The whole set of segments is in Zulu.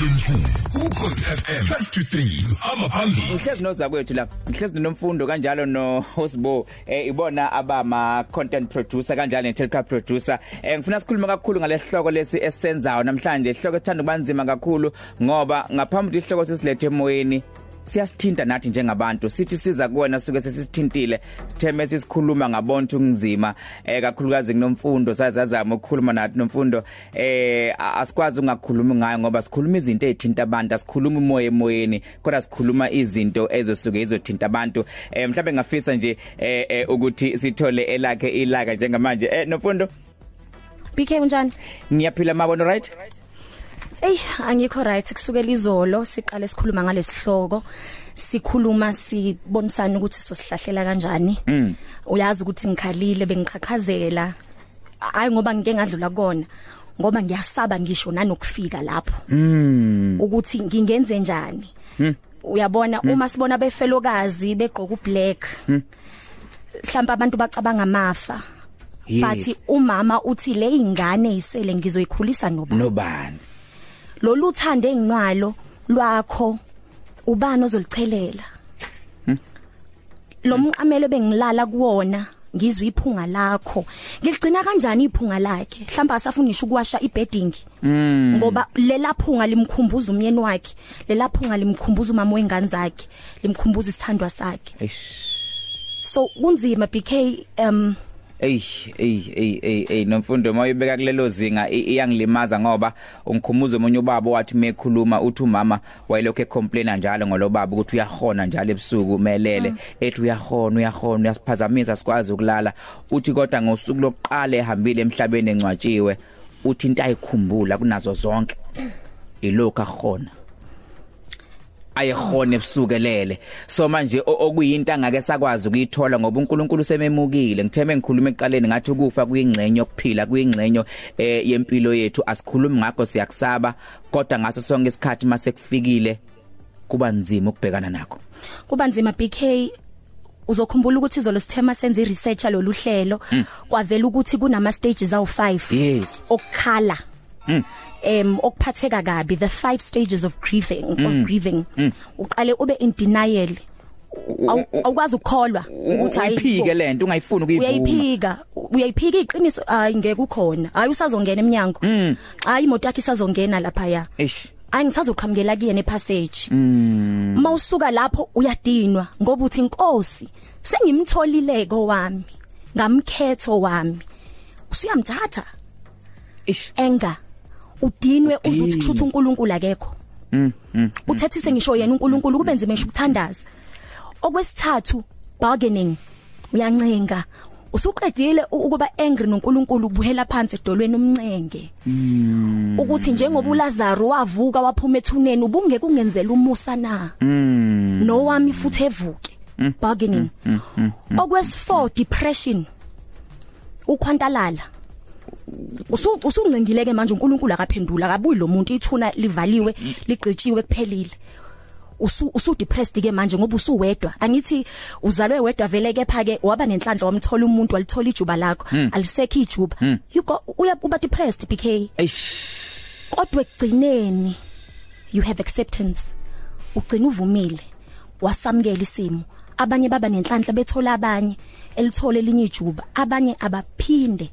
Mthimkhulu ukhosi FM 23 hamba phambili Ngihlezi noza kwethu la ngihlezi nomfundo kanjalo no Hosbo eh ibona abama content producer kanjalo ne telecast producer. Eh ngifuna sikhulume kakhulu ngalesihloko lesi esisenzayo namhlanje isihloko esithanda kubanzima kakhulu ngoba ngaphambi ihloko sesilethe emoyeni siyasithinta nathi njengabantu sithi siza kuwena suke sesithintile sitheme sisikhuluma ngabonto kunzima eh kakhulukazi kunomfundo sazazama ukukhuluma nathi nomfundo eh asikwazi ungakhuluma ngayo ngoba sikhuluma izinto ezithinta abantu asikhuluma umoya emoyeni kodwa sikhuluma izinto ezosuke izothinta abantu. Eh mhlawumbe ngafisa nje eh, eh ukuthi sithole elakhe ilaka njengamanje. Eh nomfundo? BK unjani? niyaphila mabono right? Ey, angikho right kusukela izolo siqale sikhuluma ngalesihloko. Sikhuluma sibonisana ukuthi sosihlahlela kanjani. Mm. Uyazi ukuthi ngikhalile bengiqhaqhazela. Hayi ngoba ngike ngadlula kona. Ngoba ngiyasaba ngisho nanokufika lapho. mm Ukuthi ngingenze njani. Uyabona uma sibona befelokazi begqoka ublack. Mhlawumbe abantu bacabanga amafa. Yes. Bathi umama uthi le ingane isele ngizoyikhulisa noba. nobani lolu uthando enginalo lwakho ubani ozolichelela? Lo mqamelo bengilala kuwona ngizwe iphunga lakho. Ngigcina kanjani iphunga lakhe? Mhlamba asafuna isho ukuwasha ibedding. Ngoba lela phunga limkhumbuza umyeni wakhe lela phunga limkhumbuza umama wengane zakhe limkhumbuza isithandwa sakhe. So kunzima BK um Ey ey ey ey ey nomfundo mawuyibeka kulelo zinga i- iyangilimaza ngoba ungikhumuza umunye ubaba wathi mekhuluma uthi umama wayelokho ecomplaina njalo ngolobaba ukuthi uyahona njalo ebusuku umelele. Ethi uyahona uyahona uyasiphazamisa sikwazi ukulala. Uthi kodwa ngosuku lokuqala ehambile emhlabeni encwatshiwe uthi into ayikhumbula kunazo zonke ilokho ahona ayehone ebusukelele. So manje okuyinto angake sakwazi ukuyithola ngoba uNkulunkulu sememukile ngitheme ngikhuluma eqaleni ngathi ukufa kuyingcenye yokuphila kuyingcenye eh yempilo yethu. Asikhulumi ngakho siyakusaba kodwa ngaso sonke isikhathi mase kufikile kuba nzima ukubhekana nakho. Kuba nzima BK uzokhumbula ukuthi izolo sithema senza iresearch yalolu hlelo kwavela ukuthi kunama stages awu 5 yes. okukhala. Em okuphatheka kabi the five stages of grieving of grieving. Uqale ube in denial. Awu- awukwazi ukukholwa ukuthi hayi uyiphike lento ungayifuni ukuyivuma. Uyayiphika. Uyayiphika iqiniso hayi ngeke ukhona. Hayi usazongena eminyango hayi imoto yakhe isazongena lapha ya eish. Hayi ngisazoqhamukela kuyena epassage mawusuka lapho uyadinwa ngoba uthi inkosi sengimtholile kowami ngamkhetho wami. Usuyamthatha? Eish. Enga. Udinwe uzuthi kushuthi uNkulunkulu akekho. Mm mm uthethise ngisho yena uNkulunkulu kube nzima ngisho ukuthandaza. Okwesithathu bargaining. Uyancenga. Usuqedile ukuba angry noNkulunkulu ubuhela phansi edolweni umncenge. Ukuthi njengoba uLazaro wavuka waphuma ethuneni ubungeke ungenzela umusa na? Mm. Nowami futhi evuke. Bargaining. okwesi4 depression. Ukhwantalala. Usu usungcingileke manje uNkulunkulu akaphendula akabuyi lo muntu ithuna livaliwe ligqitshiwe kuphelile. Usu usu depressed ke manje ngoba usuwedwa. Angithi uzalwe wedwa vele kepha ke waba nenhlanhla wamthola umuntu walithola ijuba lakho alisekho ijuba. You go uba depressed BK eish. Kodwa ekugcineni you have acceptance. Ugcina uvumile wasamkela isimo. Abanye baba nenhlanhla bethola abanye elithole elinye ijuba. Abanye abaphinde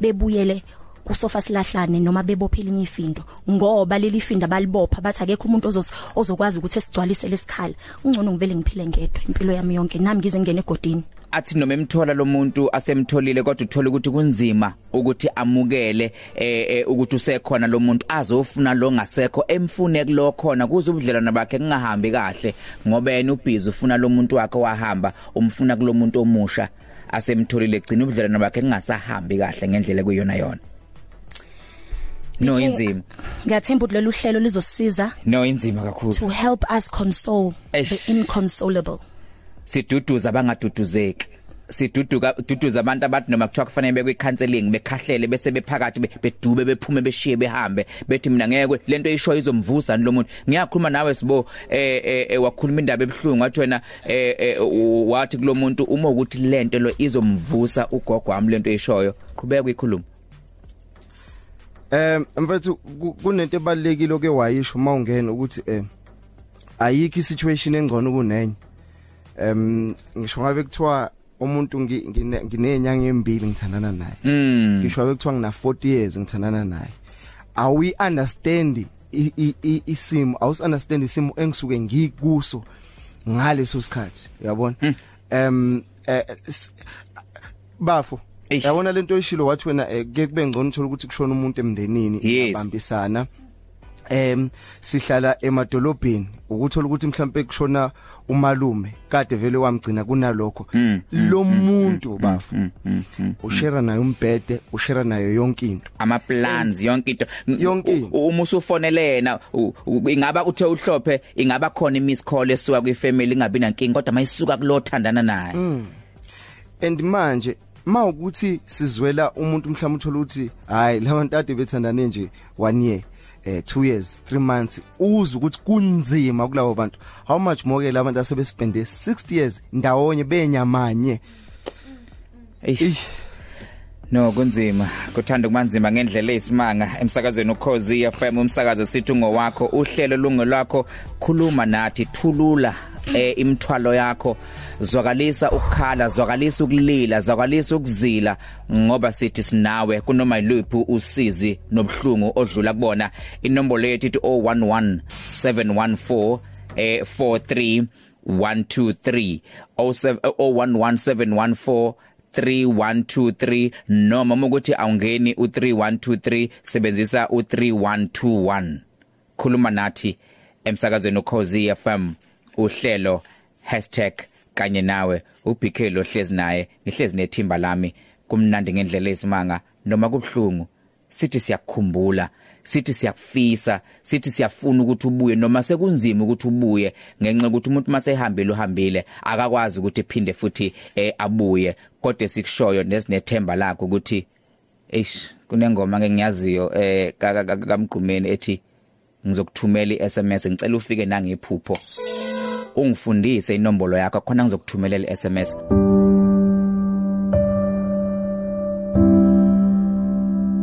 bebuyele kusofa silahlane noma bebophe elinye ifindo ngoba leli findo abalibopha bathi akekho umuntu ozos ozokwazi ukuthi esigcwalise lesikhala ungcono ngivele ngiphile ngedwa impilo yami yonke nami ngize ngene egodini. Athi noma emthola lo muntu asemtholile kodwa uthola ukuthi kunzima ukuthi amukele eh eh, ukuthi usekhona lo muntu azofuna lo ngasekho emfune kulo khona kuze ubudlelwana bakhe kungahambi kahle. Ngoba yena ubhizi ufuna lo muntu wakhe wahamba umfuna kulo muntu omusha. Asemtholile gcina ubudlelwana bakhe kungasahambi kahle ngendlela kuyona yona. No BK, inzima. ngiyathemba ukuthi lolu hlelo lizosiza no inzima kakhulu. to help us console Eish. the inconsolable. Siduduza abangaduduzeki siduduka duduza abantu abathi noma kuthiwa kufanele bekwe counseling bekhahlele bese bephakathi be- bedube bephume beshiye behambe. Bethi mina ngeke lento eyisho izomvusa lo muntu. Ngiyakhuluma nawe sibo eh eh, eh wakhuluma indaba ebhlungu wathi wena eh eh, u- wathi kulo muntu uma ukuthi lento lo izomvusa ugogo wami lento eyishoyo qhubeka uyikhuluma Um mfethu ku- kunento ebalekile oke wayisho mawungena ukuthi eh ayikho isituation engcono kunenye. Um ngisho ngabe kuthiwa umuntu ngi- ngine- nginenyanga embili ngithandana naye. Mm. Ngisho ngabe kuthiwa ngina 40 years ngithandana naye. Awi understand isimo, awus understand isimo engisuke ngikuso ngaleso sikhathi, yabona? Um eh s- bafo yabona lento oyishilo wathi wena eh, ke kube ngcono uthola ukuthi kushona umuntu emndenini Yes. Em sihlala emadolobheni ukuthola ukuthi mhlambe kushona umalume kade vele wamgcina kunalokho. Mm, lo muntu bafu ushare naye umbhede ushare nayo yonke into. Ama plans yonke into. Uma usufonelena u- u- ingaba uthe uhlophe ingaba khona i miss call esuka kwi family ingabi nankingi kodwa mayisuka kulothandana naye. And manje mawukuthi sizwela umuntu mhlawumbe uthola ukuthi hayi labantu ade bethandane nje 1 year. Eh 2 years 3 months uza ukuthi kunzima kulabo bantu. How much more ke labantu asebespende 60 years ndawonye benyamanye? Eish. No kunzima. Kuthanda kumanzima ngendlela eyisimanga. Emsakazweni ukhozi FM umsakazo sithi ngowakho uhlelo lungelwakho khuluma nathi thulula. Eh imthwalo yakho. Zwakalisa ukukhala zwakalisa ukulila zwakalisa ukuzila ngoba sithi sinawe kunoma yiluphi usizi nobhlungu odlula kubona. Inombolo yethu ithi 011 714 eh 43 123 011714 3123 noma ukuthi awungeni u3123 sebenzisa u3121 khuluma nathi emsakazweni ukhozi FM uhlelo #kanye nawe. uBK lo hlezi naye ngihlezi nethimba lami kumnandi ngendlela esimanga noma kubhlungu sithi siyakukhumbula sithi siyakufisa sithi siyafuna ukuthi ubuye noma sekunzima ukuthi ubuye ngenxa ukuthi umuntu mase ehambile uhambile akakwazi ukuthi ephinde futhi eh, abuye. Kodwa sikushoyo nesinethemba lakho ukuthi eish kunengoma ke ngiyaziyo eh ka- ka- ka- kamgqumeni ethi ngizokuthumela iSMS ngicela ufike nangephupho. Ungifundise inombolo yakho khona ngizokuthumelela iSMS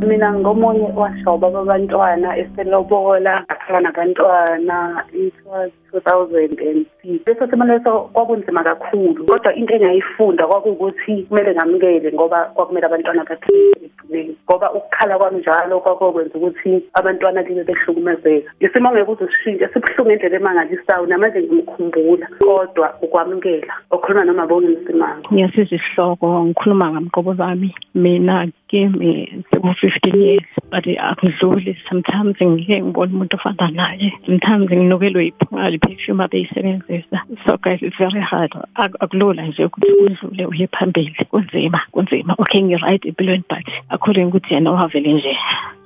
mina ngomunye washoba babantwana eselobola akhala nabantwana it was 2006 leso simo leso kwakunzima kakhulu kodwa into engayifunda kwakuwukuthi kumele ngamukele ngoba kwakumele abantwana baphile. Ekugcineni ngoba ukukhala kwami njalo kwakokwenza ukuthi abantwana libe behlukumezeka. Isimo ngeke uzisishintshe sibuhlungu ngendlela emangalisayo namanje ngimkhumbula. Kodwa ukwamukela okhuluma noma bonke imsimanga ngiyasiza isihloko ngikhuluma ngamqobo bami mina kimi seku-fifteen years but akudluli sometimes ngike ngibone umuntu ofana naye sometimes nginukelwe iphunga liperfume abeyisebenzisa so guys it's very hard. Ak- akulula nje ukuthi udlule uye phambili kunzima kunzima. Okay ngi-right empilweni but according ukuthi yena wavele nje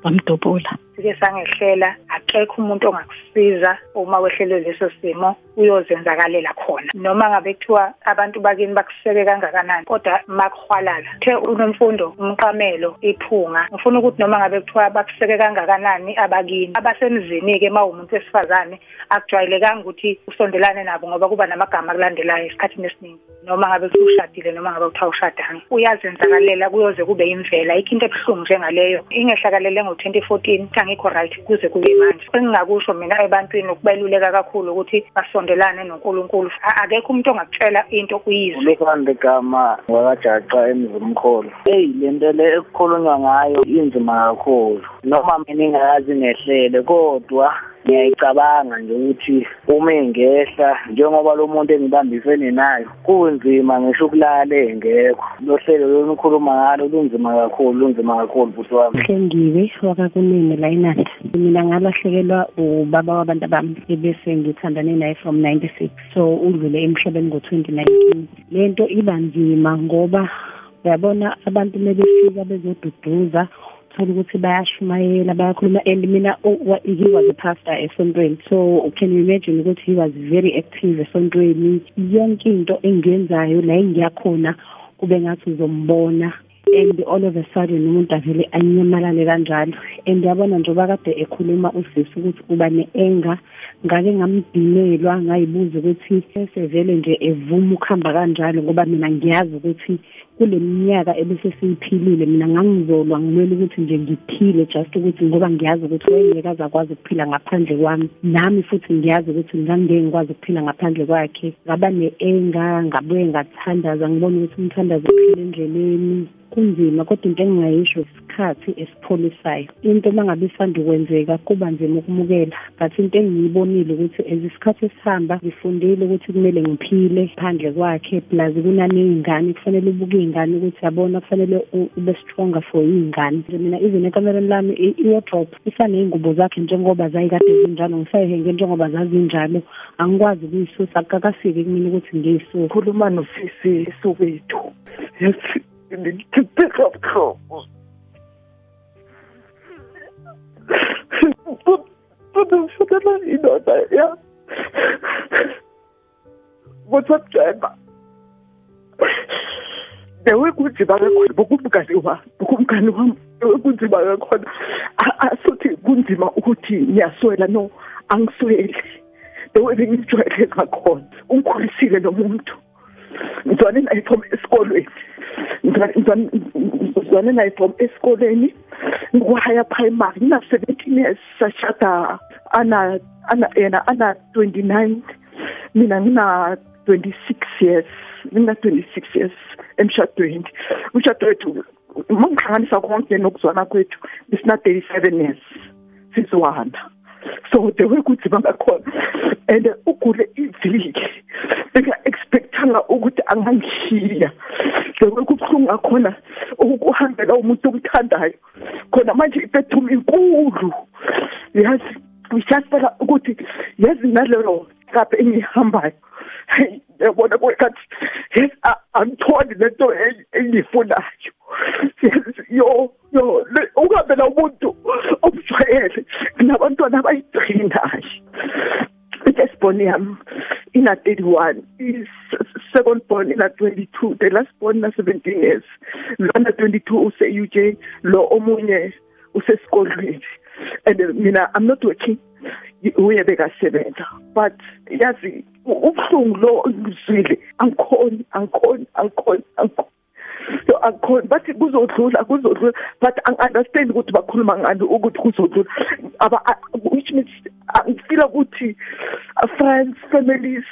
bamdubula sike sangehlela akekho umuntu ongakusiza uma wehlelwe leso simo uyozenzakalela khona. Noma ngabe kuthiwa abantu bakini bakuseke kangakanani kodwa makuhwalala the unomfundo umqamelo iphunga. Ngifuna ukuthi noma ngabe kuthiwa bakuseke kangakanani abakini abasemzini-ke uma umuntu wesifazane akujwayelekanga ukuthi usondelane nabo ngoba kuba namagama akulandelayo esikhathini esiningi. Noma ngabe usushadile noma ngabe kuthiwa ushadanga. Uyazenzakalela kuyoze kube imvela. Ayikho into ebuhlungu njengaleyo ingehlakalele ngo-twenty fourteen. Angikho right kuze kube manje. Engingakusho mina ebantwini ukubaluleka kakhulu ukuthi basondelane nonkulunkulu. A- akekho umuntu ongakutshela into uyizwe ulikhanda igama wakajaxa emzimkholo eyi le nto le ekukhulunywa ngayo inzima kakhulu. Noma mina ingayazi ngehlele kodwa ngiyayicabanga nje ukuthi uma ingehla njengoba lo muntu engibambisene nayo kunzima ngisho ukulala engekho. Lo hlelo lonikhuluma ngalo lunzima kakhulu lunzima kakhulu futhi wami. Hlengiwe wakakunini la enanda mina ngalahlekelwa ubaba wabantu bami ebese ngithandane naye from 96 so udlule emhlabeni ngo-2019 lento iba nzima ngoba uyabona abantu mebefika bezoduduza thola ukuthi bayashumayela bayakhuluma and mina oh, wa- he was a pastor esontweni. So can you imagine ukuthi he was very active esontweni? Yonke into engiyenzayo la engiyakhona kube ngathi uzombona and all of a sudden umuntu avele anyamalale kanjalo. And yabona njengoba kade ekhuluma usisi ukuthi uba ne-anger ngake ngamdinelwa ngayibuza ukuthi esevele nje evuma ukuhamba kanjalo ngoba mina ngiyazi ukuthi kule minyaka ebese siyiphilile mina ngangizolwa ngimele ukuthi nje ngiphile just ukuthi ngoba ngiyazi ukuthi wayengeke azakwazi ukuphila ngaphandle kwami. Nami futhi ngiyazi ukuthi ngangeke ngikwazi ukuphila ngaphandle kwakhe. Ngaba ne-anger ngabuye ngathandaza ngibona ukuthi umthandazo uphile endleleni. Kunzima kodwa into engingayisho isikhathi esipholisayo. Into mangabe isanda ukwenzeka kuba nzima ukumukela but into engiyibonile ukuthi as isikhathi esihamba ngifundile ukuthi kumele ngiphile phandle kwakhe plus kunaney'ngane kufanele ubuke iy'ngane ukuthi yabona kufanele ube stronger for iy'ngane. Mina even ekamereni lami i-wardrobe isaney'ngubo zakhe njengoba zayikade zinjalo ngisayihenge njengoba zazinjalo. Angikwazi ukuyisusa akakafiki kumina ukuthi ngiyisuse khuluma nosisi sowethu yathi to pick up trouble. Kutofuna indoda ya ngoSeptember Dewe kunzima kakhulu bokumngane wami bokumngane wami dewe kunzima kakhulu asuthi kunzima ukuthi ngiyaswela no angisweli dewe bengijwayele ngakhona ungikhulisile lo muntu ngizwane naye from esikolweni ngizwane naye from esikoleni. Ngwahaya primary ngina 17 years sashada ana ana yena ana 29 mina ngina 26 years ngina 26 years emshadweni. Umshado wethu mangihlanganisa konke nokuzwana kwethu bisina 37 years sizwana so the way kuthi bangakhona and ugule iviki beka expectanga ukuthi angangishiya. The way kubhlungu ngakhona ukuhambela umuntu omthandayo khona manje ipethuma inkulu. Yazi ngisasela ukuthi yazi nalelo kaphe engihambayo. Yabona kwekathi yes angitholi lento engiyifunayo yo yo ukubela umuntu omjwayele nabantwana abayigcinayo first born yami ina 31 is second born ina 22 the last born na 17 years. Lona 22 use UJ lo omunye usesikolweni. And mina i'm not working uye bekasebenza. But yazi ubhlungu lo ngizwile angikhoni angikhoni angikhoni angikhoni. So akukhona bathi kuzodlula kuzodlula but angi-understand ukuthi bakhuluma ngani ukuthi kuzodlula. Aba which means ngifila ukuthi friends families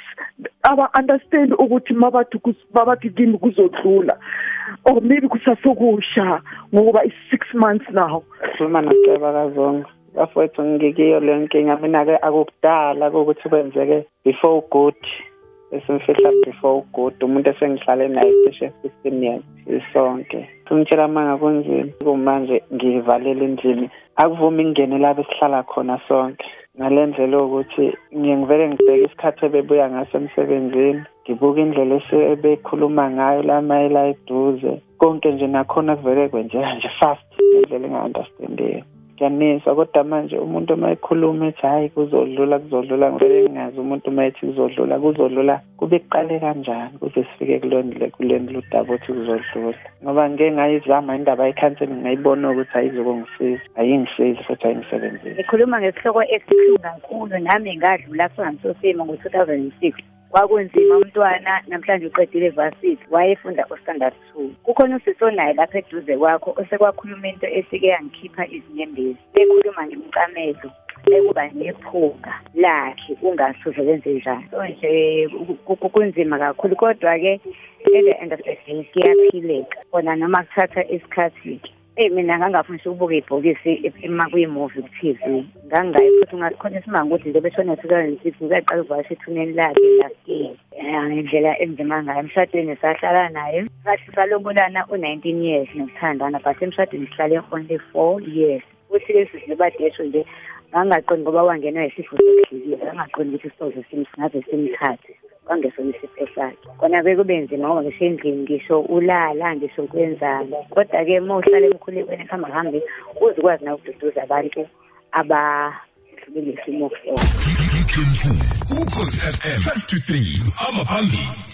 aba-understand ukuthi mabathi babathi kimi kuzodlula. Or maybe kusasokusha ngoba i-six months now. Khuluma noceba kazonga. Bafowethu ngikiyo le nkinga. Mina-ke akukudala kokuthi kwenzeke before good esimfihla before good. Umuntu esengihlale naye cishe fifteen years isonke. Umtshela manga kunzima kumanje ngivalela endlini. Akuvumi ngingene la besihlala khona sonke. Ngale ndlela ukuthi ngiye ngivele ngibheke isikhathi ebebuya ngaso emsebenzini. Ngibuka indlela ebekhuluma ngayo la mayela eduze. Konke nje nakhona kuvele kwenzeka nje fast ngendlela enga-understandeki ngiyanisa kodwa manje umuntu uma ekhuluma ethi hhayi kuzodlula kuzodlula ngivele ngingazi umuntu uma ethi kuzodlula kuzodlula kube kuqale kanjani kuze sifike kulonile kuleni ludaba othi kuzodlula? Ngoba ngike ngayizama indaba ye-counselling ngayibona ukuthi ayizokungisiza ayingisizi futhi ayingisebenzisi. Ngikhuluma ngesihloko esikhulu kakhulu nami ngadlula kusangisosimo ngo-two thousand and six. Kwakunzima umntwana namhlanje uqedile varsity wayefunda ku-standard two kukhona usisi onaye lapha eduze kwakho osekwakhuluma into esike yangikhipha izinyembezi. Bekhuluma ngemcamelo ekuba nephunga lakhe ungasuze wenze njani. So nje kunzima kakhulu kodwa-ke at the end of the day kuyaphileka. Kona noma kuthatha isikhathi-ke. Eyi mina ngangafuni ukubuka ibhokisi uma kuyimuvi ku-tv ngangayi futhi ungakhona isimanga ukuthi nje beshona two thousand six ngizaqala ukuvakasha ethuneni lakhe lastini ngendlela enzima ngayo. Emshadweni sahlala naye. Sathi salobulana u-nineteen years ngokuthandana but emshadweni sihlale only four years. Futhi lesi silibadesho nje. Ngangaqondi ngoba wangenwa yisifo sokudlulile ngangaqondi ukuthi sisoze singaze simthathe. Kwangesona isifo sakhe kona-ke kube nzima ngoba ngisho endlini ngisho ulala ngisho kwenzani. Kodwa-ke uma uhlala emkhulekweni kuhamba hambi uzikwazi na ukududuza abantu abadlulile isimo kusona ukhozi FM 12 to 3 hamba phambili